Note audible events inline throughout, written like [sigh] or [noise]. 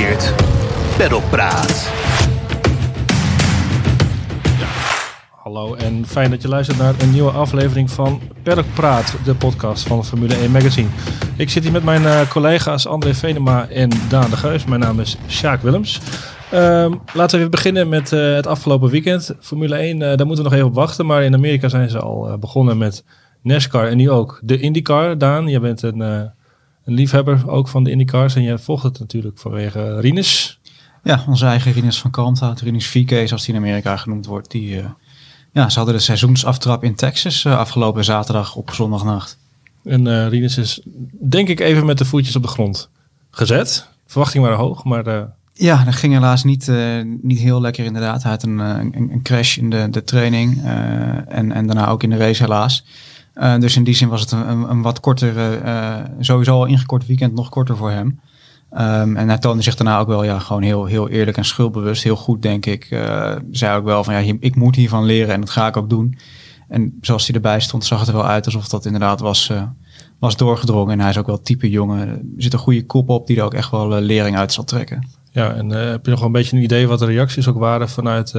presenteert Peddelpraat. Hallo en fijn dat je luistert naar een nieuwe aflevering van Paddock Praat, de podcast van Formule 1 Magazine. Ik zit hier met mijn eh, collega's André Venema en Daan de Geus. Mijn naam is Sjaak Willems. Ehm, laten we even beginnen met eh, het afgelopen weekend. Formule 1, eh, daar moeten we nog even op wachten. Maar in Amerika zijn ze al begonnen met NASCAR en nu ook de IndyCar. Daan, jij bent een, een liefhebber ook van de IndyCars en jij volgt het natuurlijk vanwege Rinus. Ja, onze eigen Rinus van Kalmthout, Rinus VK zoals die in Amerika genoemd wordt. Die, ja, ze hadden de seizoensaftrap in Texas afgelopen zaterdag op zondagnacht. En uh, Rinus is denk ik even met de voetjes op de grond gezet. Verwachting waren hoog, maar... Ja, dat ging helaas niet, uh, niet heel lekker inderdaad. Hij had een, een, een crash in de, de training en, en daarna ook in de race helaas. Dus in die zin was het een, een wat korter, sowieso al ingekort weekend, nog korter voor hem. Um, en hij toonde zich daarna ook wel ja, gewoon heel, heel eerlijk en schuldbewust. Heel goed, denk ik. Zei ook wel van ja, ik moet hiervan leren en dat ga ik ook doen. En zoals hij erbij stond, zag het er wel uit alsof dat inderdaad was, was doorgedrongen. En hij is ook wel type jongen. Er zit een goede kop op die er ook echt wel lering uit zal trekken. Ja, en heb je nog wel een beetje een idee wat de reacties ook waren vanuit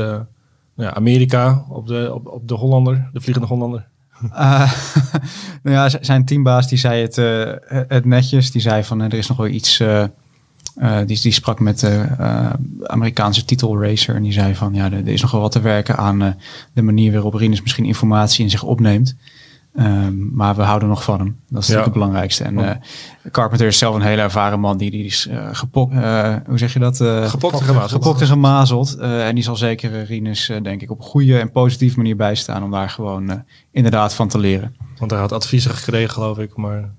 ja, Amerika op de, op, op de Hollander, de vliegende Hollander? Uh, [laughs] nou ja, zijn teambaas die zei het, het netjes. Die zei van er is nog wel iets uh, die, die sprak met de Amerikaanse titelracer en die zei van ja, er, is nog wel wat te werken aan de manier waarop Rinus misschien informatie in zich opneemt. Um, maar we houden nog van hem. Dat is ja. het belangrijkste. En uh, Carpenter is zelf een hele ervaren man. Die, die is uh, gepokt, uh, hoe zeg je dat? gepokt en gemazeld. Gepokt en gemazeld. en die zal zeker Rinus, denk ik, op een goede en positieve manier bijstaan. Om daar gewoon inderdaad van te leren. Want hij had adviezen gekregen, geloof ik. Maar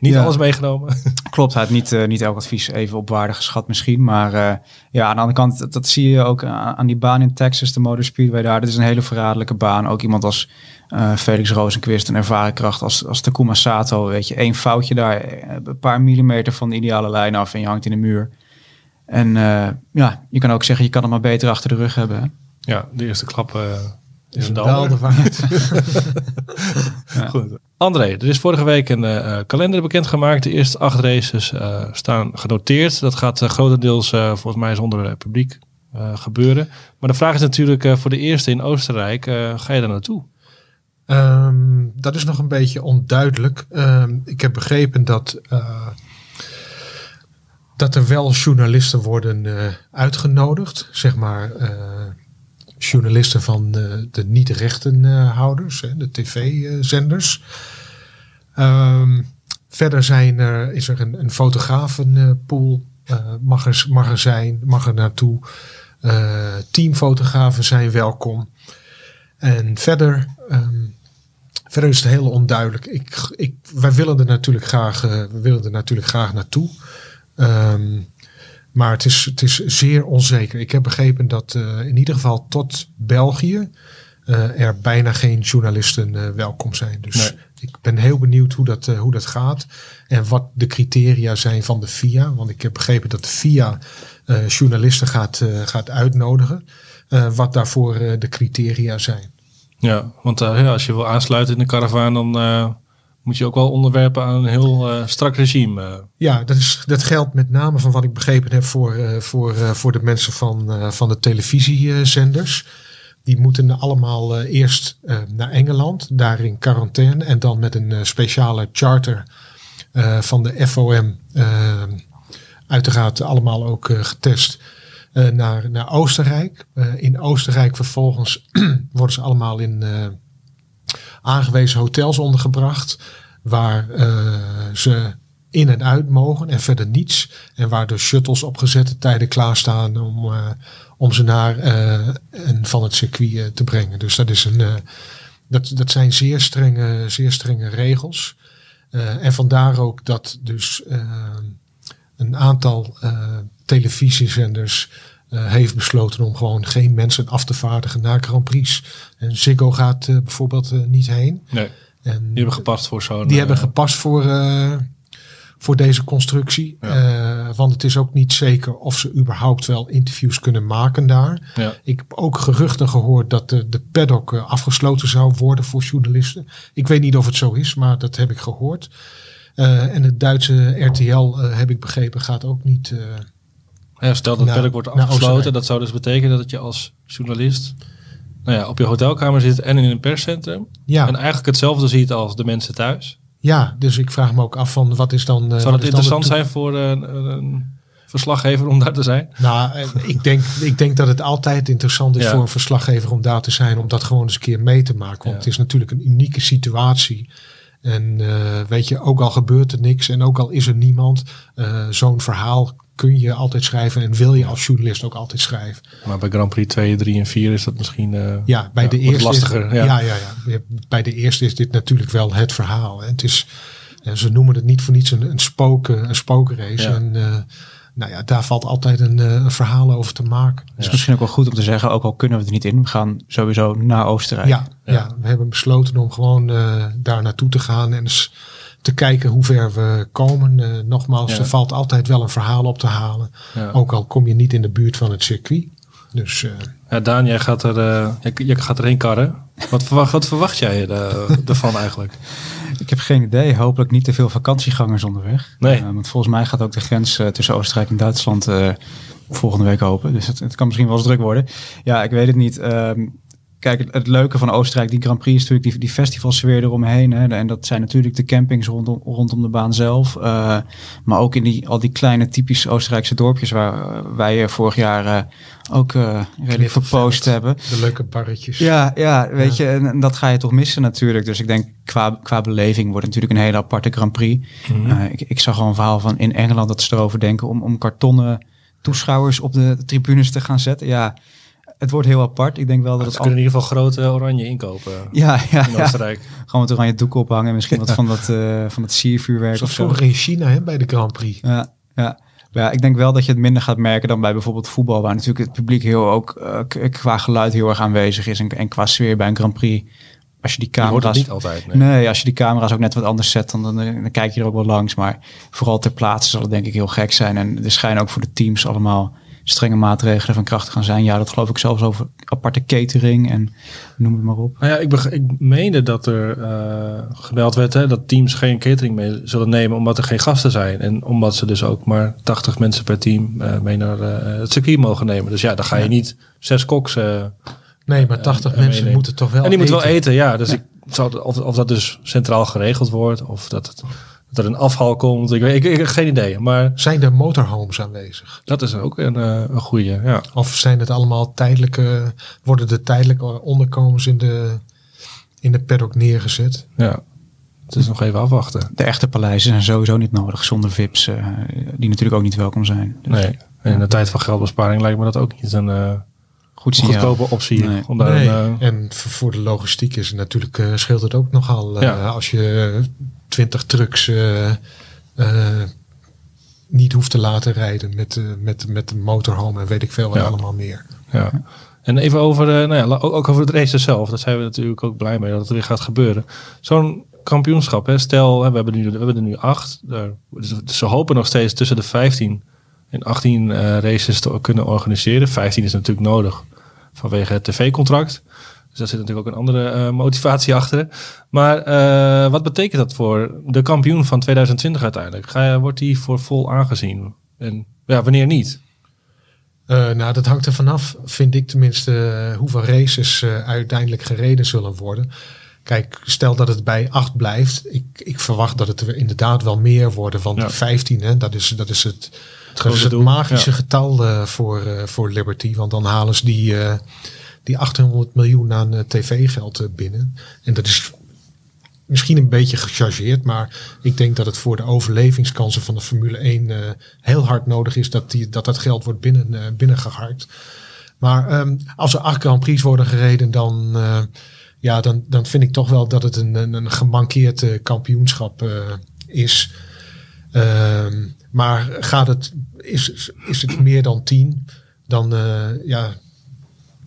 niet alles meegenomen. [laughs] Klopt, hij had niet, uh, niet elk advies even op waarde geschat misschien. Maar uh, ja, aan de andere kant, dat, zie je ook aan die baan in Texas, de Motor Speedway daar. Dit is een hele verraderlijke baan. Ook iemand als uh, Felix Rozenquist, een ervaren kracht als, als Takuma Sato. Weet je, één foutje daar, een paar millimeter van de ideale lijn af en je hangt in de muur. En ja, je kan ook zeggen, je kan het maar beter achter de rug hebben. Hè? Ja, de eerste klap is een dal. [laughs] ja. Goed. André, er is vorige week een uh, kalender bekendgemaakt. De eerste acht races uh, staan genoteerd. Dat gaat uh, grotendeels volgens mij zonder publiek gebeuren. Maar de vraag is natuurlijk voor de eerste in Oostenrijk, ga je daar naartoe? Um, dat is nog een beetje onduidelijk. Um, ik heb begrepen dat, dat er wel journalisten worden uitgenodigd. Zeg maar journalisten van de, de niet-rechtenhouders, de tv-zenders. Um, verder zijn er, is er een, een fotografenpool, uh, mag, er, mag zijn, mag er naartoe. Uh, teamfotografen zijn welkom. En verder, um, verder is het heel onduidelijk. Ik, ik, wij willen er natuurlijk graag, we willen er natuurlijk graag naartoe. Um, maar het is, het is zeer onzeker. Ik heb begrepen dat uh, in ieder geval tot België uh, er bijna geen journalisten uh, welkom zijn. Dus nee. ik ben heel benieuwd hoe dat, hoe dat gaat. En wat de criteria zijn van de FIA. Want ik heb begrepen dat de FIA journalisten gaat, gaat uitnodigen. wat daarvoor de criteria zijn. Ja, want ja, als je wil aansluiten in de caravan, dan moet je ook wel onderwerpen aan een heel uh, strak regime. Ja, dat, is, dat geldt met name van wat ik begrepen heb voor, uh, voor, uh, voor de mensen van, van de televisiezenders. Die moeten allemaal eerst naar Engeland, daar in quarantaine en dan met een speciale charter van de FOM, uiteraard allemaal ook getest, naar, naar Oostenrijk. in Oostenrijk vervolgens [clears throat] worden ze allemaal in aangewezen hotels ondergebracht. Waar uh, ze in en uit mogen en verder niets. En waar de shuttles op gezette tijden klaarstaan om, uh, om ze naar uh, en van het circuit te brengen. Dus dat, is een, dat, dat zijn zeer strenge, zeer strenge regels. en vandaar ook dat dus een aantal televisiezenders uh, heeft besloten om gewoon geen mensen af te vaardigen naar Grand Prix. En Ziggo gaat uh, bijvoorbeeld uh, niet heen. Nee. En, die hebben gepast voor zo'n. Die hebben gepast voor, voor deze constructie. Ja. want het is ook niet zeker of ze überhaupt wel interviews kunnen maken daar. Ja. Ik heb ook geruchten gehoord dat de, de paddock afgesloten zou worden voor journalisten. Ik weet niet of het zo is, maar dat heb ik gehoord. en het Duitse RTL, heb ik begrepen, gaat ook niet Ja, stel dat het wordt afgesloten, dat zou dus betekenen dat je als journalist nou ja, op je hotelkamer zit en in een perscentrum. Ja, En eigenlijk hetzelfde ziet als de mensen thuis. ja, dus ik vraag me ook af van wat is dan... eh, Zou het interessant zijn voor een, een, verslaggever om daar te zijn? Nou, eh, ik denk, ik denk dat het altijd interessant is Ja. voor een verslaggever om daar te zijn, om dat gewoon eens een keer mee te maken. Want Ja. het is natuurlijk een unieke situatie. En eh, weet je, ook al gebeurt er niks en ook al is er niemand, eh, zo'n verhaal kun je altijd schrijven en wil je als journalist ook altijd schrijven. Maar bij Grand Prix 2, 3 en 4 is dat misschien eh, Ja, bij ja, de eerste lastiger. Is, ja. ja. Ja, ja, Bij de eerste is dit natuurlijk wel het verhaal. hè. Het is, en ze noemen het niet voor niets een, een, spook, eh, een spookrace. Ja. En eh, nou ja, daar valt altijd een, eh, een verhaal over te maken. Het is misschien ook wel goed om te zeggen, ook al kunnen we er niet in, we gaan sowieso naar Oostenrijk. Ja, Ja. ja. we hebben besloten om gewoon eh, daar naartoe te gaan en eens te kijken hoe ver we komen. Eh, nogmaals, Ja. er valt altijd wel een verhaal op te halen. Ja. Ook al kom je niet in de buurt van het circuit. Dus eh, Ja, Daan, jij gaat, er, eh, jij, jij gaat erheen karren. Wat verwacht, wat verwacht jij ervan eigenlijk? [laughs] Ik heb geen idee. Hopelijk niet te veel vakantiegangers onderweg. Nee. Eh, want volgens mij gaat ook de grens tussen Oostenrijk en Duitsland eh, volgende week open. Dus het, het kan misschien wel eens druk worden. Ja, ik weet het niet. Ehm, kijk, het, het leuke van Oostenrijk, die Grand Prix, is natuurlijk die, die festivalsfeer eromheen. Hè. En dat zijn natuurlijk de campings rondom, rondom de baan zelf. Eh, maar ook in die, al die kleine typisch Oostenrijkse dorpjes waar eh, wij eh, vorig jaar ook redelijk verpost hebben. de leuke barretjes. Ja, ja, weet je, en, en dat ga je toch missen natuurlijk. Dus ik denk, qua, qua beleving wordt het natuurlijk een hele aparte Grand Prix. Mhm. Ik, ik zag al een verhaal van in Engeland dat ze erover denken om, om kartonnen toeschouwers op de tribunes te gaan zetten. Ja, het wordt heel apart. Ik denk wel dat Ze het kunnen al... in ieder geval grote oranje inkopen [laughs] Ja, ja, in ja. Oostenrijk. Gewoon met oranje doek ophangen en misschien wat van dat, eh van het siervuurwerk Zoals of zo. in China hè, bij de Grand Prix. Ja, ja. Maar ja, ik denk wel dat je het minder gaat merken dan bij bijvoorbeeld voetbal, waar natuurlijk het publiek heel ook eh, qua geluid heel erg aanwezig is en, en qua sfeer bij een Grand Prix. Als je die Je hoort het camera's niet altijd. Nee. Nee, als je die camera's ook net wat anders zet, dan, dan, dan kijk je er ook wel langs. Maar vooral ter plaatse zal het denk ik heel gek zijn. En er schijnen ook voor de teams allemaal strenge maatregelen van kracht gaan zijn. Ja, dat geloof ik zelfs over aparte catering en noem het maar op. Nou ja, ik, ik meende dat er eh gemeld werd hè, dat teams geen catering mee zullen nemen omdat er geen gasten zijn. En omdat ze dus ook maar 80 mensen per team eh, mee naar eh, het circuit mogen nemen. Dus ja, dan ga je niet zes koks. eh, Nee, maar 80 en mensen meenemen. moeten toch wel en die moeten wel eten. ja. Dus ik zou, of, of dat dus centraal geregeld wordt of dat, het, dat er een afhaal komt. Ik, weet, ik, ik heb geen idee. Maar Zijn er motorhomes aanwezig? dat is ook een, eh, een goede. Ja. Of zijn het allemaal tijdelijke, worden er tijdelijke onderkomens in de, in de paddock neergezet? ja. Het is nog even afwachten. De echte paleizen zijn sowieso niet nodig zonder VIP's, eh, die natuurlijk ook niet welkom zijn. Dus Nee. En in de tijd van geldbesparing lijkt me dat ook niet een eh, Goed goedkope optie. Nee. Om daar nee. een, en voor de logistiek is het natuurlijk, eh, scheelt het ook nogal. eh, Ja. Als je 20 trucks eh, eh, niet hoeft te laten rijden met, eh, met, met de motorhome en weet ik veel wat Ja. allemaal meer. Ja. En even over, nou ja, ook, over het race zelf. Daar zijn we natuurlijk ook blij mee dat het weer gaat gebeuren. Zo'n kampioenschap, hè, stel, we, hebben nu, we hebben er nu acht. Daar, dus, dus ze hopen nog steeds tussen de 15 en 18 eh, races te kunnen organiseren. 15 is natuurlijk nodig vanwege het tv-contract. Dus daar zit natuurlijk ook een andere eh, motivatie achter. Maar eh, wat betekent dat voor de kampioen van 2020 uiteindelijk? Ga, je- wordt die voor vol aangezien? En ja, wanneer niet? Eh, nou, dat hangt er vanaf, vind ik tenminste, hoeveel races uiteindelijk gereden zullen worden. Kijk, stel dat het bij 8 blijft. Ik, ik verwacht dat het er inderdaad wel meer worden. Ja. die 15, hè, dat, is, dat is het, dat is grote het magische ja. getal voor, voor Liberty. Want dan halen ze die, die 800 miljoen aan eh, tv-geld eh, binnen. En dat is misschien een beetje gechargeerd. Maar ik denk dat het voor de overlevingskansen van de Formule 1 eh, heel hard nodig is dat die, dat, dat geld wordt binnen, binnengeharkt. Maar ehm, als er acht Grand Prix worden gereden, dan, ja, dan, dan vind ik toch wel dat het een, een, een gemankeerd kampioenschap is. Ehm, maar gaat het, is, is het meer dan tien, dan, ja,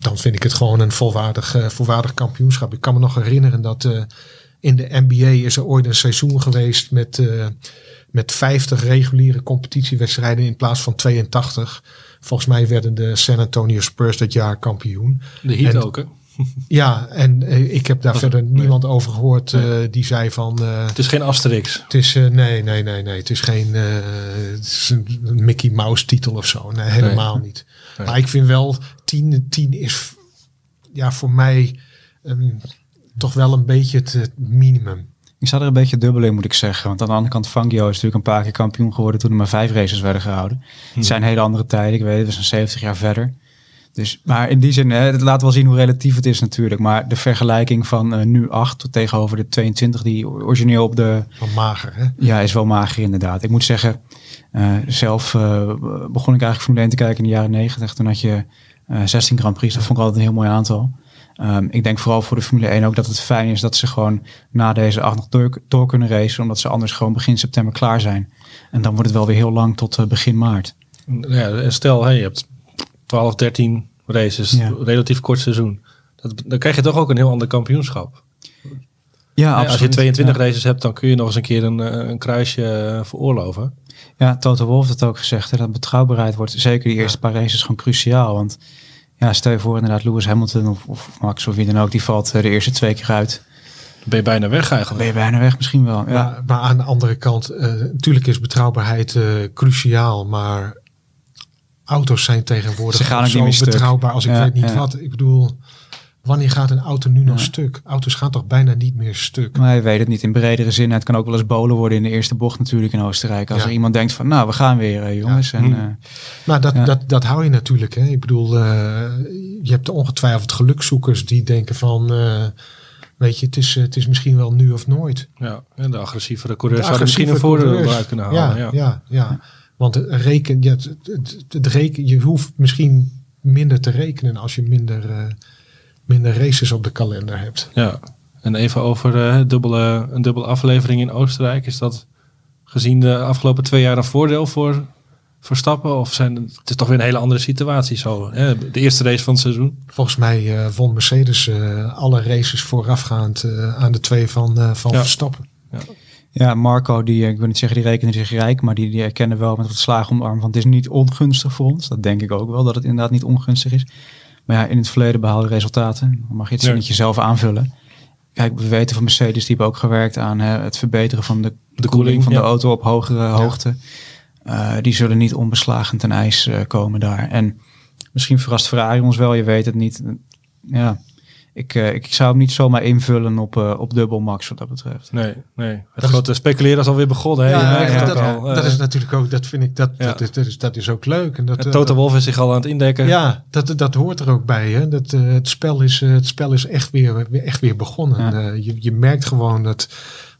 dan vind ik het gewoon een volwaardig, eh, volwaardig kampioenschap. Ik kan me nog herinneren dat eh, in de NBA is er ooit een seizoen geweest met, eh, met 50 reguliere competitiewedstrijden in plaats van 82. Volgens mij werden de San Antonio Spurs dat jaar kampioen. De Heat En- ook, hè? [laughs] Ja, en eh, ik heb daar Dat- verder nee. niemand over gehoord eh, die zei van... eh, Het is geen Asterix. het is, eh, nee, nee, nee, nee. Het is geen eh, het is een, Mickey Mouse titel of zo. Nee, helemaal niet. Nee. Maar ik vind wel, 10, 10 is ja, voor mij ehm, toch wel een beetje het, het minimum. Ik sta er een beetje dubbel in, moet ik zeggen. Want aan de andere kant, Fangio is natuurlijk een paar keer kampioen geworden toen er maar vijf races werden gehouden. Het zijn hele andere tijden, ik weet het, we zijn 70 jaar verder. Dus, maar in die zin, hè, het laat wel zien hoe relatief het is natuurlijk. Maar de vergelijking van eh, nu 8 tot tegenover de 22 die origineel op de... Van mager, hè? Ja, is wel mager inderdaad. Ik moet zeggen, eh, zelf eh, begon ik eigenlijk Formule 1 te kijken in de jaren 90. Toen had je eh 16 Grand Prix, dat vond ik altijd een heel mooi aantal. Ehm, ik denk vooral voor de Formule 1 ook dat het fijn is dat ze gewoon na deze acht nog door, door kunnen racen. Omdat ze anders gewoon begin september klaar zijn. En dan wordt het wel weer heel lang tot eh, begin maart. Ja, stel, hey, je hebt 12, 13 races, Ja. relatief kort seizoen. Dat, dan krijg je toch ook een heel ander kampioenschap. Ja, Ja, als je 22 ja. races hebt, dan kun je nog eens een keer een, eh, een kruisje eh, veroorloven. Ja, Toto Wolff heeft het ook gezegd. Hè, dat betrouwbaarheid wordt zeker die eerste paar races gewoon cruciaal. Want ja, stel je voor inderdaad Lewis Hamilton of, of Max of wie dan ook. Die valt eh, de eerste twee keer uit. Dan ben je bijna weg Dan eigenlijk. ben je bijna weg misschien wel. Ja, Maar, maar aan de andere kant, eh, natuurlijk is betrouwbaarheid eh, cruciaal, maar auto's zijn tegenwoordig Ze gaan ook zo niet meer stuk. betrouwbaar als ik Ja, weet niet ja. wat. Ik bedoel, wanneer gaat een auto nu nog Ja. stuk? Auto's gaan toch bijna niet meer stuk? Maar je weet het niet in bredere zin. Het kan ook wel eens bolen worden in de eerste bocht natuurlijk in Oostenrijk. Als Ja. er iemand denkt van, nou, we gaan weer eh, jongens. En, Hm. eh, Maar dat, Ja. dat, dat hou je natuurlijk. Hè? Ik bedoel, eh, je hebt ongetwijfeld gelukzoekers die denken van, eh, weet je, het is, het is misschien wel nu of nooit. Ja, en de agressievere coureurs De zouden misschien een voordeel eruit kunnen halen. Ja, Ja, ja, ja. Want het reken, ja, het, het, het reken, je hoeft misschien minder te rekenen als je minder, eh, minder races op de kalender hebt. Ja. En even over eh, dubbele, een dubbele aflevering in Oostenrijk. Is dat gezien de afgelopen twee jaar een voordeel voor Verstappen? Of zijn het is toch weer een hele andere situatie zo? Hè? De eerste race van het seizoen. Volgens mij eh, won Mercedes alle races voorafgaand aan de twee van, van Ja. Verstappen. Ja, Marco, die, eh, ik wil niet zeggen die rekende zich rijk, maar die, die erkennen wel met wat slagen om de arm. Want het is niet ongunstig voor ons. Dat denk ik ook wel, dat het inderdaad niet ongunstig is. Maar ja, in het verleden behaalde resultaten. Dan mag je het Ja. zinnetje zelf aanvullen. Kijk, we weten van Mercedes, die hebben ook gewerkt aan hè, het verbeteren van de, De koeling van ja. de auto op hogere hoogte. Eh, die zullen niet onbeslagen ten ijs eh, komen daar. En misschien verrast Ferrari ons wel, je weet het niet. Ja, ik, eh, ik zou hem niet zomaar invullen op, eh, op dubbel max wat dat betreft. Nee, nee. Het grote speculeren is alweer begonnen. Hè? Ja, dat, al. dat Eh, is natuurlijk ook, dat vind ik, dat, Ja. dat, is, dat, is, dat is ook leuk. En dat, eh, Toto Wolff is zich al aan het indekken. Ja, dat, dat hoort er ook bij. Hè? Dat, eh, het, spel is, het spel is echt weer, echt weer begonnen. Ja. Eh, je, je merkt gewoon dat,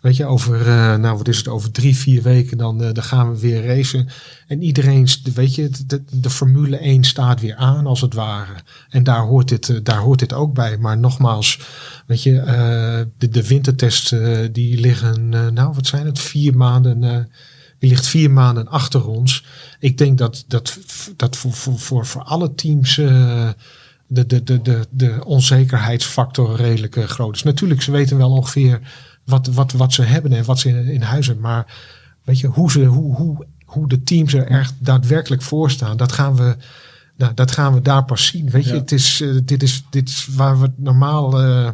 weet je, over, eh, nou wat is het, over drie, vier weken dan, eh, dan gaan we weer racen. En iedereen, weet je, de, de Formule 1 staat weer aan als het ware. En daar hoort dit, eh, daar hoort dit ook bij. Maar nogmaals, weet je, de, de wintertests eh, die liggen, nou wat zijn het, vier maanden... die ligt vier maanden achter ons. Ik denk dat, dat, dat voor, voor, voor, voor alle teams de, de, de, de, de onzekerheidsfactor redelijk groot is. Natuurlijk, ze weten wel ongeveer wat, wat, wat ze hebben en wat ze in, in huis hebben. Maar weet je, hoe, ze, hoe, hoe, hoe de teams er echt daadwerkelijk voor staan, dat gaan we, nou, dat gaan we daar pas zien. Weet je, Ja. het is, eh, dit, is, dit is waar we normaal... eh,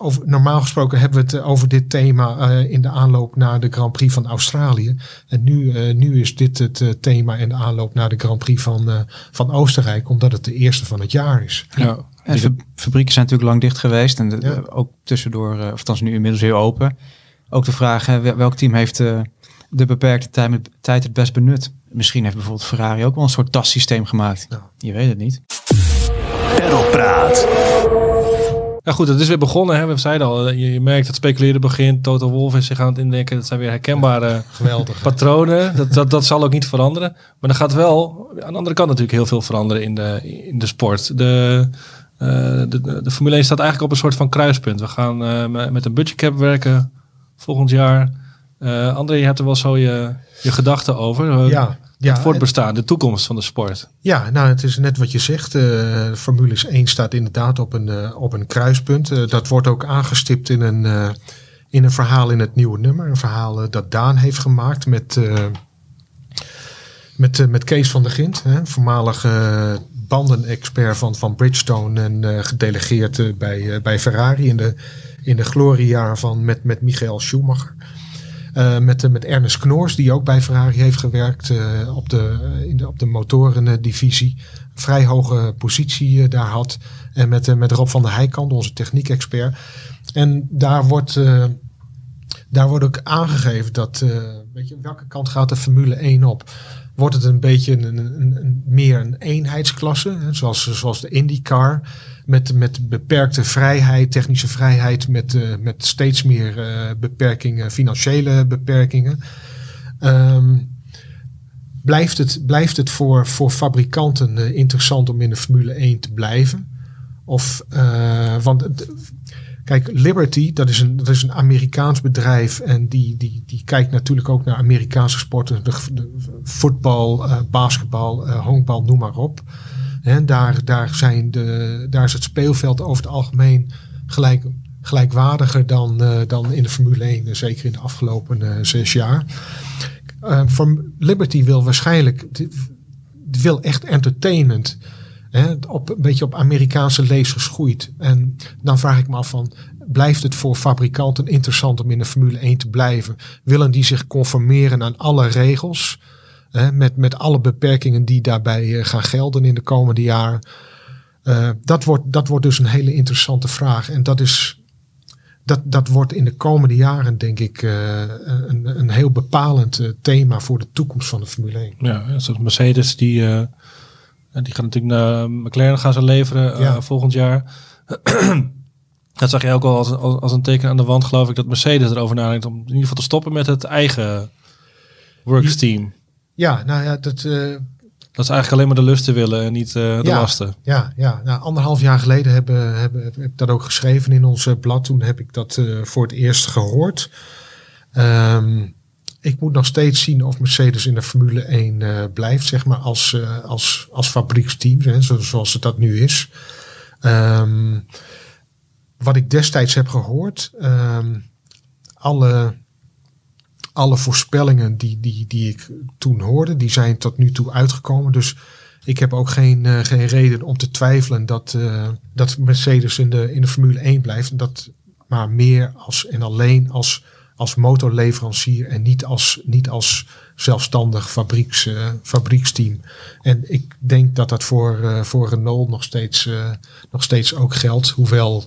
over, normaal gesproken hebben we het eh, over dit thema in de aanloop naar de Grand Prix van Australië. En nu, nu is dit het thema in de aanloop naar de Grand Prix van, van Oostenrijk, omdat het de eerste van het jaar is. Ja. En de fab- fabrieken zijn natuurlijk lang dicht geweest. En de- Ja. eh, ook tussendoor, eh, of althans nu inmiddels weer open. Ook de vraag, welk team heeft eh, de beperkte tijd, tijd het best benut? Misschien heeft bijvoorbeeld Ferrari ook wel een soort tassysteem gemaakt. Ja. Je weet het niet. Perlpraat. Ja goed, het is weer begonnen. Hè? We zeiden al, je, je merkt dat speculeren begint. Toto Wolff is zich aan het indenken. Dat zijn weer herkenbare Geweldig. patronen. Dat, dat, dat zal ook niet veranderen. Maar er gaat wel aan de andere kant natuurlijk heel veel veranderen in de, in de sport. De, eh, de, de, de Formule 1 staat eigenlijk op een soort van kruispunt. We gaan eh, met- een budgetcap werken volgend jaar. Eh André, je hebt er wel zo je, je gedachten over. Eh, Ja, ja, het voortbestaan, de toekomst van de sport. Ja, nou het is net wat je zegt. eh Formule 1 staat inderdaad op een, eh, op een kruispunt. Eh, dat wordt ook aangestipt in een, eh, in een verhaal in het nieuwe nummer. Een verhaal eh, dat Daan heeft gemaakt met, eh, met, eh, met Kees van der Gint. Hè, voormalig eh, bandenexpert van, van Bridgestone en eh, gedelegeerd eh, bij, eh, bij Ferrari in de, in de gloriejaar van met, met Michael Schumacher. Eh, met, met Ernest Knoors, die ook bij Ferrari heeft gewerkt op, de, in de, op de motorendivisie. Vrij hoge positie daar had. En met, met Rob van der Heijkant, onze techniekexpert. En daar wordt, daar wordt ook aangegeven dat, weet je, welke kant gaat de Formule 1 op? Wordt het een beetje een, meer een eenheidsklasse, hè, zoals, zoals de IndyCar, met, met beperkte vrijheid, technische vrijheid, met, eh, met steeds meer eh, beperkingen, financiële beperkingen. Ehm, blijft het, blijft het voor, voor fabrikanten eh, interessant om in de Formule 1 te blijven? Of, want Kijk, Liberty, dat is een, dat is een Amerikaans bedrijf en die, die, die kijkt natuurlijk ook naar Amerikaanse sporten. De, de voetbal, eh, basketbal, eh, honkbal, noem maar op. En daar, daar, zijn de, daar is het speelveld over het algemeen gelijk, gelijkwaardiger dan, eh, dan in de Formule 1, eh, zeker in de afgelopen zes jaar. Voor Liberty wil waarschijnlijk, wil echt entertainment. Op, een beetje op Amerikaanse lees geschoeid. En dan vraag ik me af van, blijft het voor fabrikanten interessant om in de Formule 1 te blijven? Willen die zich conformeren aan alle regels? Hè, met, met alle beperkingen die daarbij eh, gaan gelden in de komende jaren? Eh, dat, wordt, dat wordt dus een hele interessante vraag. En dat is... Dat, dat wordt in de komende jaren, denk ik, eh, een, een heel bepalend thema voor de toekomst van de Formule 1. Ja, zoals Mercedes, die, die gaat natuurlijk naar McLaren gaan ze leveren eh, Ja. volgend jaar. [clears throat] dat zag je ook al als, als, als een teken aan de wand, geloof ik, dat Mercedes erover nadenkt om in ieder geval te stoppen met het eigen works team. Ja, nou ja, dat, eh, Dat ze eigenlijk alleen maar de lusten willen en niet eh, de Ja. lasten. Ja, ja. Nou, anderhalf jaar geleden hebben, hebben, heb ik dat ook geschreven in ons eh, blad. Toen heb ik dat eh, voor het eerst gehoord. Ehm, ik moet nog steeds zien of Mercedes in de Formule 1 eh, blijft, zeg maar, als, eh, als, als fabrieksteam, hè, zo- zoals het dat nu is. Ehm, wat ik destijds heb gehoord, ehm, alle, alle voorspellingen die, die, die ik toen hoorde, die zijn tot nu toe uitgekomen. Dus ik heb ook geen, eh, geen reden om te twijfelen dat, dat Mercedes in de, in de Formule 1 blijft. Dat maar meer als en alleen als, als motorleverancier en niet als, niet als zelfstandig fabrieks, eh, fabrieksteam. En ik denk dat dat voor, eh, voor Renault nog steeds, eh, nog steeds ook geldt. Hoewel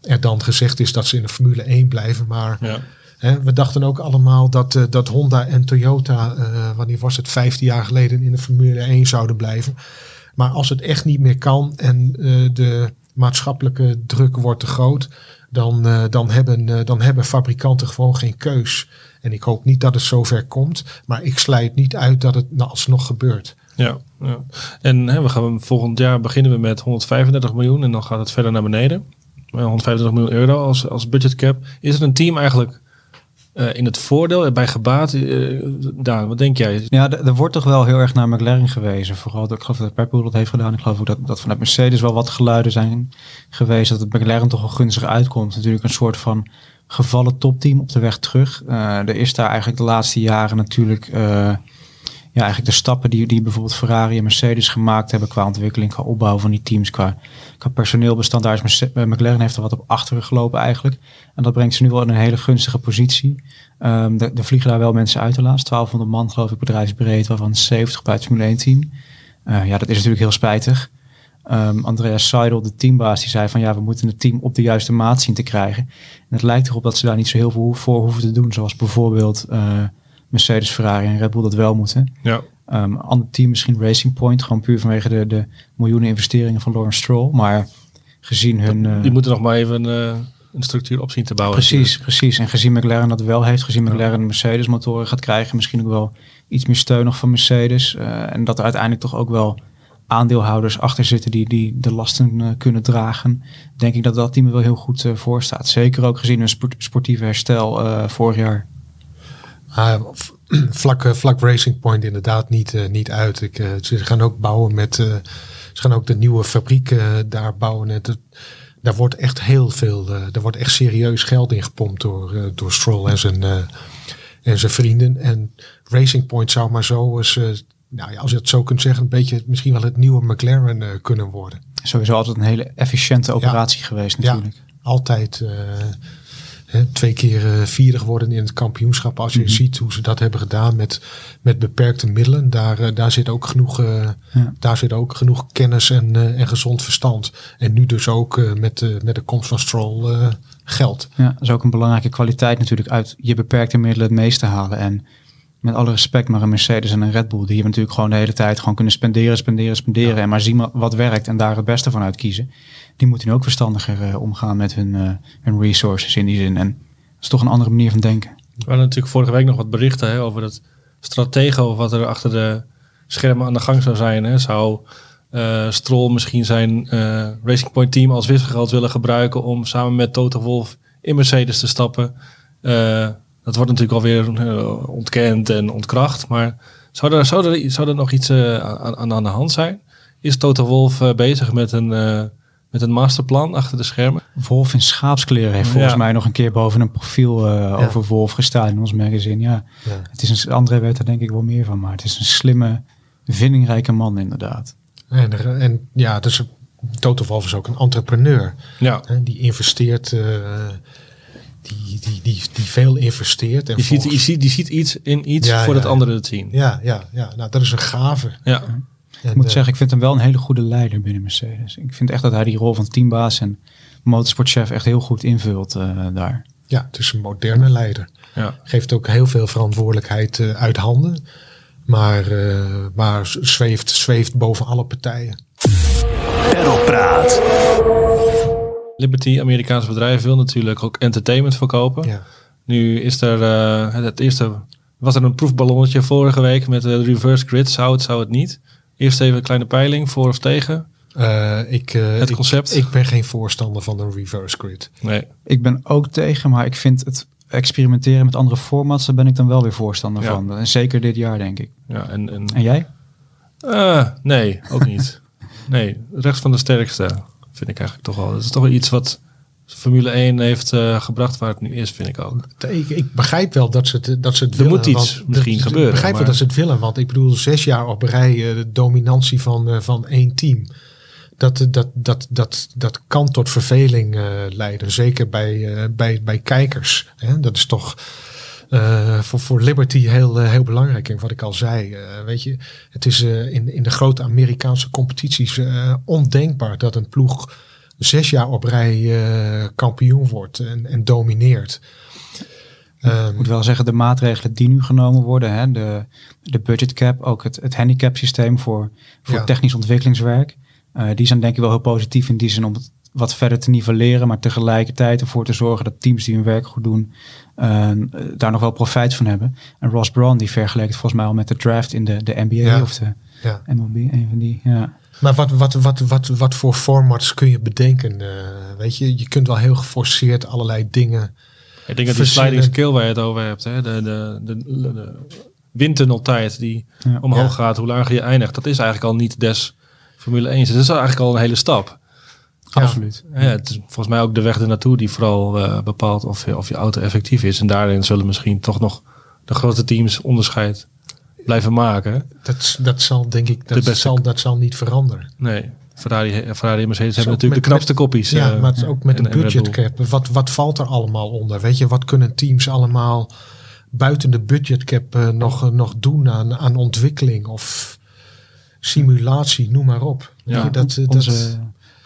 er dan gezegd is dat ze in de Formule 1 blijven. Maar Ja. Hè, we dachten ook allemaal dat, dat Honda en Toyota, wanneer was het, 15 jaar geleden in de Formule 1 zouden blijven. Maar als het echt niet meer kan en de maatschappelijke druk wordt te groot, dan, eh, dan, hebben, eh, dan hebben fabrikanten gewoon geen keus. En ik hoop niet dat het zover komt, maar ik sluit niet uit dat het nou alsnog gebeurt. Ja, ja. En hè, we gaan volgend jaar beginnen we met 135 miljoen en dan gaat het verder naar beneden. Eh, 135 miljoen euro als, als budgetcap. Is het een team eigenlijk eh, in het voordeel en bij gebaat? eh Daan, wat denk jij? Ja, er wordt toch wel heel erg naar McLaren gewezen. Vooral, dat- ik geloof dat Bull dat heeft gedaan. Ik geloof ook dat, dat vanuit Mercedes wel wat geluiden zijn geweest. Dat het McLaren toch wel gunstig uitkomt. Natuurlijk een soort van gevallen topteam op de weg terug. Eh, er is daar eigenlijk de laatste jaren natuurlijk... ja, eigenlijk de stappen die, die bijvoorbeeld Ferrari en Mercedes gemaakt hebben qua ontwikkeling, qua opbouw van die teams, qua, qua personeelbestand. Daar is eh, McLaren heeft er wat op achteren gelopen eigenlijk. En dat brengt ze nu wel in een hele gunstige positie. Er, er vliegen daar wel mensen uit helaas. 1200 man geloof ik bedrijfsbreed, waarvan 70 bij het Formule 1 team. Eh, ja, dat is natuurlijk heel spijtig. Ehm, Andreas Seidel, de teambaas, die zei van ja, we moeten het team op de juiste maat zien te krijgen. En het lijkt erop dat ze daar niet zo heel veel voor hoeven te doen, zoals bijvoorbeeld eh, Mercedes, Ferrari en Red Bull dat wel moeten. Ja, Um, ander team misschien Racing Point, gewoon puur vanwege de, de miljoenen investeringen van Lawrence Stroll. Maar gezien hun... die moeten nog maar even eh, een structuur op zien te bouwen. Precies, precies. En gezien McLaren dat wel heeft, gezien McLaren Mercedes motoren gaat krijgen, misschien ook wel iets meer steun nog van Mercedes. eh, en dat er uiteindelijk toch ook wel aandeelhouders achter zitten die, die de lasten kunnen dragen. Denk ik dat dat team er wel heel goed voor staat. Zeker ook gezien hun sport- sportieve herstel vorig jaar. Ah, [clears throat] vlak, eh, vlak Racing Point inderdaad niet, eh, niet uit. Ik, eh, ze gaan ook bouwen met. ze gaan ook de nieuwe fabriek daar bouwen. Het, het- daar wordt echt heel veel. daar wordt echt serieus geld in gepompt door, door Stroll en zijn, en zijn vrienden. En Racing Point zou maar zo eens nou ja, als je het zo kunt zeggen, een beetje misschien wel het nieuwe McLaren kunnen worden. Sowieso altijd een hele efficiënte operatie geweest natuurlijk. Ja, altijd hè, twee keer eh, vierde geworden in het kampioenschap. Als je Mhm. ziet hoe ze dat hebben gedaan met, met beperkte middelen, daar, eh, daar, zit ook genoeg, eh, Ja. daar zit ook genoeg kennis en, en gezond verstand. En nu dus ook met, de met de komst van Stroll geld. Ja, dat is ook een belangrijke kwaliteit natuurlijk uit je beperkte middelen het meeste halen. En met alle respect, maar een Mercedes en een Red Bull, die hebben natuurlijk gewoon de hele tijd gewoon kunnen spenderen, spenderen, spenderen. En maar zien wat- wat werkt en daar het beste van uitkiezen. Die moeten nu ook verstandiger eh, omgaan met hun, eh, hun resources in die zin. En dat is toch een andere manier van denken. We hadden natuurlijk vorige week nog wat berichten hè, over het stratego wat er achter de schermen aan de gang zou zijn. Hè. Zou eh Stroll misschien zijn Racing Point team als wisselgeld willen gebruiken om samen met Toto Wolff in Mercedes te stappen? Dat wordt natuurlijk alweer ontkend en ontkracht. Maar zou er, zou er, zou er nog iets aan, aan, de hand zijn? Is Toto Wolff eh, bezig met een, met een masterplan achter de schermen? Wolf in schaapskleren heeft volgens Ja. mij nog een keer boven een profiel eh, over Wolf gestaan in ons magazine. Ja, Ja. het is een, André weet daar denk ik wel meer van, maar het is een slimme, vindingrijke man inderdaad. En, en ja, dus Toto Wolff is ook een entrepreneur. Ja. Hè, die investeert, eh, die, die, die, die veel investeert. En Je ziet, je, volgens- ziet, je ziet iets in iets Ja, voordat ja. anderen het zien. Ja, ja, ja. Nou, dat is een gave. Ja. Ik moet eh, zeggen, ik vind hem wel een hele goede leider binnen Mercedes. Ik vind echt dat hij die rol van teambaas en motorsportchef echt heel goed invult eh, daar. ja, het is een moderne leider. Ja. Geeft ook heel veel verantwoordelijkheid eh, uit handen. Maar, eh, maar zweeft, zweeft boven alle partijen. Perlpraat. Liberty, Amerikaans bedrijf, wil natuurlijk ook entertainment verkopen. Ja. Nu is er eh, het, het eerste was er een proefballonnetje vorige week met de reverse grid. Zou het, zou het niet? Eerst even een kleine peiling voor of tegen. Eh, ik, eh, Het concept? Ik, ben geen voorstander van een reverse grid. Nee. Ik ben ook tegen, maar ik vind het experimenteren met andere formats, daar ben ik dan wel weer voorstander Ja. van. En zeker dit jaar, denk ik. Ja, en, en, En jij? Eh, nee, ook niet. [laughs] nee, rechts van de sterkste vind ik eigenlijk toch wel. Dat is toch wel iets wat Formule 1 heeft eh, gebracht waar het nu is, vind ik ook. Ik, ik begrijp wel dat ze het, dat ze het Er willen. moet iets misschien dat- gebeuren, Ik begrijp maar- wel dat ze het willen. Want ik bedoel, zes jaar op rij eh, de dominantie van, eh, van één team. Dat, dat, dat, dat, dat kan tot verveling leiden. Zeker bij, bij, bij kijkers. Hè? Dat is toch voor, voor Liberty heel, heel belangrijk. En wat ik al zei, weet je, het is in, in de grote Amerikaanse competities ondenkbaar dat een ploeg zes jaar op rij eh, kampioen wordt en, en domineert. Ik moet wel zeggen, de maatregelen die nu genomen worden, hè, de, de budget cap, ook het, het handicap systeem voor, voor Ja. technisch ontwikkelingswerk, eh, die zijn denk ik wel heel positief in die zin om het wat verder te nivelleren, maar tegelijkertijd ervoor te zorgen dat teams die hun werk goed doen, eh, daar nog wel profijt van hebben. En Ross Braun, die vergeleek het volgens mij al met de draft in de, de NBA Ja. of de ja. MLB, een van die. Ja. Maar wat, wat, wat, wat, wat voor formats kun je bedenken? eh, weet je, je kunt wel heel geforceerd allerlei dingen. Ik denk dat die sliding scale waar je het over hebt, hè, de, de, de, de windtunneltijd die Ja. omhoog Ja. gaat, hoe lager je eindigt, dat is eigenlijk al niet des Formule 1. Dus dat is eigenlijk al een hele stap. Ja. Absoluut. Ja, het is volgens mij ook de weg ernaartoe die vooral eh, bepaalt of je, of je auto effectief is. En daarin zullen misschien toch nog de grote teams onderscheid blijven maken. Dat, dat zal denk ik, De dat beste- zal, dat zal niet veranderen. Nee, Ferrari, Ferrari en Mercedes hebben natuurlijk de knapste koppies. Ja, eh, maar het is ook met en- de en Red budget Bull. cap. Wat, wat valt er allemaal onder? Weet je, wat kunnen teams allemaal buiten de budget cap eh, nog, nog doen aan, aan ontwikkeling of simulatie, noem maar op. Ja. dat, eh, dat, onze,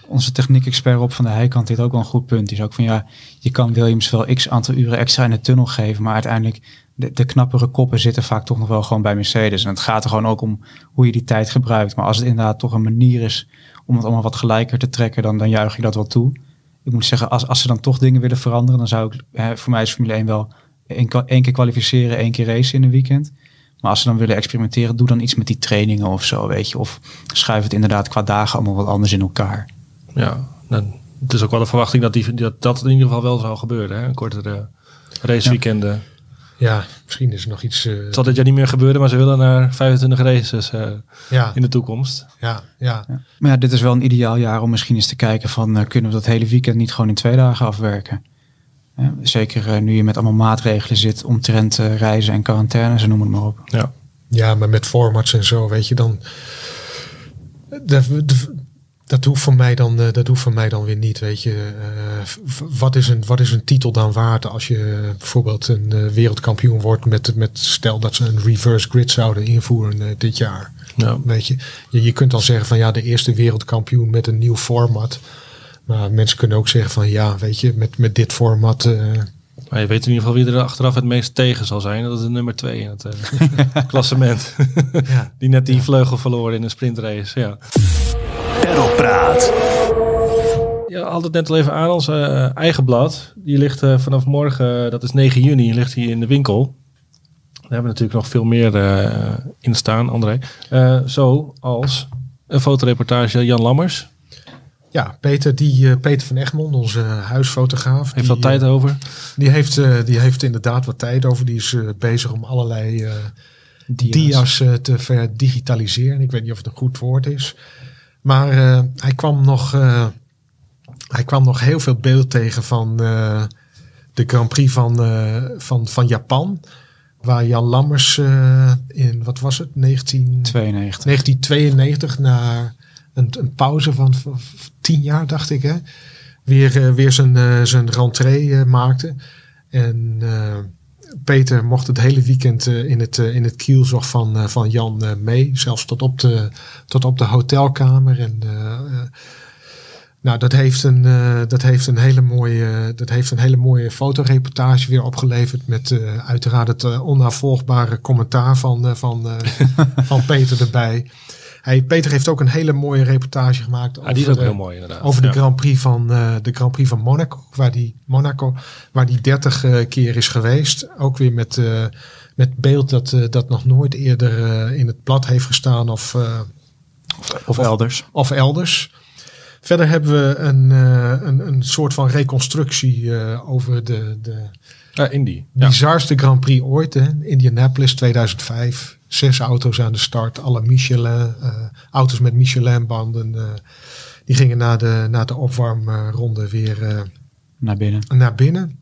onze techniek-expert op van de Heikant heeft ook wel een goed punt. Die is ook van ja, je kan Williams wel x aantal uren extra in de tunnel geven, maar uiteindelijk de, de knappere koppen zitten vaak toch nog wel gewoon bij Mercedes. En het gaat er gewoon ook om hoe je die tijd gebruikt. Maar als het inderdaad toch een manier is om het allemaal wat gelijker te trekken, dan, dan juich ik dat wel toe. Ik moet zeggen, als, als ze dan toch dingen willen veranderen, dan zou ik, hè, voor mij is Formule 1 wel één, keer kwalificeren, één keer racen in een weekend. Maar als ze dan willen experimenteren, doe dan iets met die trainingen of zo, weet je. Of schuif het inderdaad qua dagen allemaal wat anders in elkaar. Ja, dan, het is ook wel de verwachting dat, die, dat dat in ieder geval wel zou gebeuren. Hè? Een kortere raceweekenden. ja, misschien is er nog iets. eh, Het zal dit jaar niet meer gebeuren, maar ze willen naar 25 races eh, ja, in de toekomst. ja, ja. Ja. Maar ja, dit is wel een ideaal jaar om misschien eens te kijken van eh, kunnen we dat hele weekend niet gewoon in twee dagen afwerken. Ja, zeker nu je met allemaal maatregelen zit omtrent reizen en quarantaine, ze noemen het maar op. Ja. Ja, maar met formats en zo, weet je, dan. Dat, dat hoeft voor mij dan, eh, dat hoeft voor mij dan weer niet, weet je. Eh, wat, is een, wat is een titel dan waard als je bijvoorbeeld een eh, wereldkampioen wordt met, met stel dat ze een reverse grid zouden invoeren eh, dit jaar. Ja. Weet je, je, je kunt dan zeggen van ja, de eerste wereldkampioen met een nieuw format. Maar mensen kunnen ook zeggen van ja, weet je, met, met dit format. eh, Maar je weet in ieder geval wie er achteraf het meest tegen zal zijn. Dat is de nummer twee in het eh, [laughs] klassement. ja. [laughs] Die net die vleugel verloren in een sprintrace. Ja. Perlpraat. Je had het net al even aan, ons eh, eigen blad. Die ligt eh, vanaf morgen, dat is 9 juni, ligt hier in de winkel. Daar hebben we natuurlijk nog veel meer eh, in staan, André. Eh zoals een fotoreportage Jan Lammers. ja, Peter, die, eh, Peter van Egmond, onze huisfotograaf. Heeft die, al tijd eh, over. Die heeft, eh, die heeft inderdaad wat tijd over. Die is eh, bezig om allerlei eh, dia's, eh, te verdigitaliseren. Ik weet niet of het een goed woord is. Maar eh, hij, kwam nog, eh, hij kwam nog heel veel beeld tegen van eh, de Grand Prix van, van, van Japan. Waar Jan Lammers in, wat was het, 19, 92. 1992 na een, een pauze van, van tien jaar, dacht ik, hè, weer, weer zijn, zijn rentree maakte. En Peter mocht het hele weekend eh, in, het, eh, in het kielzog van, eh, van Jan mee, zelfs tot op de, tot op de hotelkamer. En, nou, dat heeft, een, dat, heeft een hele mooie, dat heeft een hele mooie fotoreportage weer opgeleverd. Met uiteraard het onnavolgbare commentaar van, van, [laughs] van Peter erbij. Hij, Peter heeft ook een hele mooie reportage gemaakt. Ja, die is ook de- heel mooi inderdaad. over de. Grand Prix van, eh, de Grand Prix van Monaco, waar die, Monaco, waar die 30 eh, keer is geweest. Ook weer met, eh, met beeld dat, dat nog nooit eerder in het blad heeft gestaan of, eh, Of elders. of elders. Verder hebben we een, eh, een, een soort van reconstructie eh, over de, de Ja, Indy. Ja. bizarste Grand Prix ooit. Hè? Indianapolis 2005. Zes auto's aan de start. Alle Michelin. eh, auto's met Michelin banden. eh, die gingen na de, na de opwarmronde weer eh, Naar binnen. naar binnen.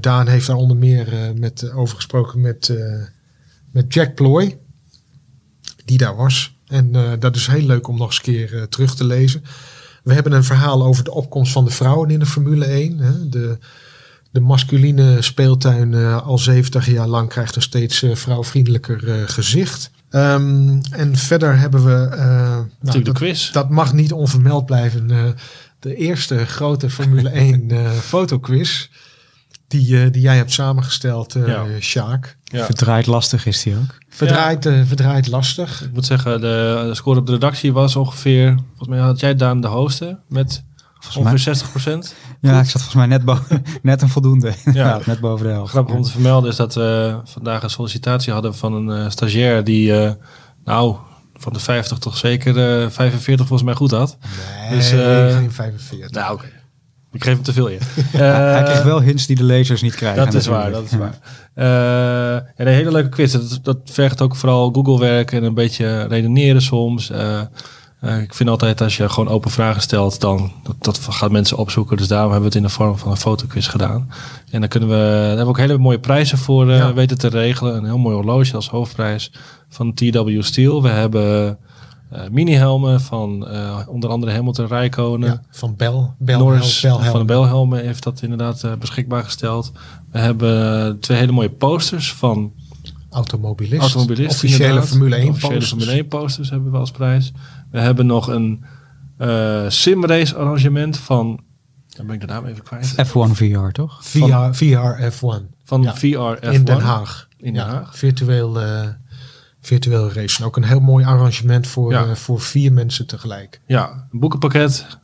Daan heeft daar onder meer met, over gesproken met, met Jack Ploy. Die daar was. En dat is heel leuk om nog eens een keer terug te lezen. We hebben een verhaal over de opkomst van de vrouwen in de Formule 1. Hè. De, de masculine speeltuin eh, al 70 jaar lang krijgt een steeds eh, vrouwvriendelijker eh, gezicht. Ehm, en verder hebben we... eh, nou, Natuurlijk de dat, quiz. dat mag niet onvermeld blijven. eh, de eerste grote Formule [laughs] 1 eh fotoquiz. Die, die jij hebt samengesteld, eh Ja. Sjaak. Ja. Verdraaid lastig is die ook. Verdraaid, eh, verdraaid lastig. Ik moet zeggen, de, de score op de redactie was ongeveer... Volgens mij had jij Daan de hoogste met ongeveer 60 procent. Ja, ik zat volgens mij net, boven, [laughs] net een voldoende. [laughs] Ja. Ja. [laughs] net boven de helft. Grappig om te vermelden is dat we vandaag een sollicitatie hadden van een eh, stagiair die, eh, nou, van de 50 toch zeker eh 45 volgens mij goed had. Nee, Dus, eh, geen 45. Nou, oké. Ik geef hem te veel in. Hij kreeg wel hints die de lezers niet krijgen. Dat is waar, dat is waar. Eh, en een hele leuke quiz. Dat, dat vergt ook vooral Google werk en een beetje redeneren soms. Eh, eh, ik vind altijd als je gewoon open vragen stelt, dan dat, dat gaat mensen opzoeken. Dus daarom hebben we het in de vorm van een fotoquiz gedaan. En dan kunnen we, daar hebben we ook hele mooie prijzen voor eh, Ja. weten te regelen. Een heel mooi horloge als hoofdprijs van TW Steel. We hebben eh mini-helmen van onder andere Hamilton Rijkonen. Ja, van Bel. Bel Norris Bel, van de Belhelmen heeft dat inderdaad beschikbaar gesteld. We hebben twee hele mooie posters van Automobilist. automobilisten. Officiële. Formule 1 Officiële. Formule 1 posters hebben we als prijs. We hebben nog een eh simrace arrangement van... Dan ben ik de naam even kwijt. F1 VR, toch? VR, VR F1. Van Ja. VR F1. In Den Haag. In Den Ja, Haag. Virtueel, eh virtueel racen. Ook een heel mooi arrangement voor, Ja. eh, voor vier mensen tegelijk. Ja, een boekenpakket.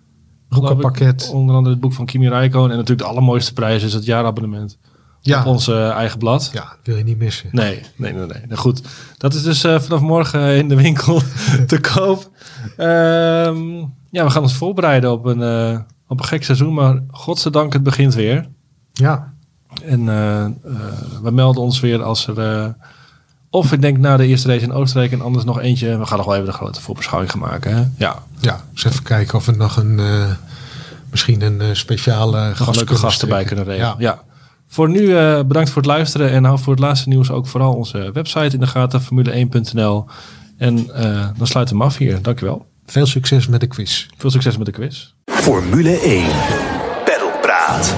Boekenpakket. Ik. Onder andere het boek van Kimi Räikkönen. En natuurlijk de allermooiste prijs is het jaarabonnement. Ja, Op ons eh, eigen blad. ja, wil je niet missen. Nee, nee, nee, nee. Nou, goed, dat is dus eh, vanaf morgen in de winkel [laughs] te koop. Ehm, ja, we gaan ons voorbereiden op een, eh, op een gek seizoen, maar godzijdank het begint weer. Ja, En eh, eh, we melden ons weer als er... eh, of ik denk na de eerste race in Oostenrijk en anders nog eentje. We gaan nog wel even de grote voorbeschouwing gaan maken. Hè? Ja, ja. Dus even kijken of we nog een, eh, misschien een eh, speciale gast een leuke kunnen gast erbij strikken. kunnen regelen. Ja. Voor nu eh, bedankt voor het luisteren en hou voor het laatste nieuws ook vooral onze website in de gaten, formule1.nl. En eh, dan sluiten we hem af hier. Dankjewel. Veel succes met de quiz. Veel succes met de quiz. Formule 1. Peddelpraat.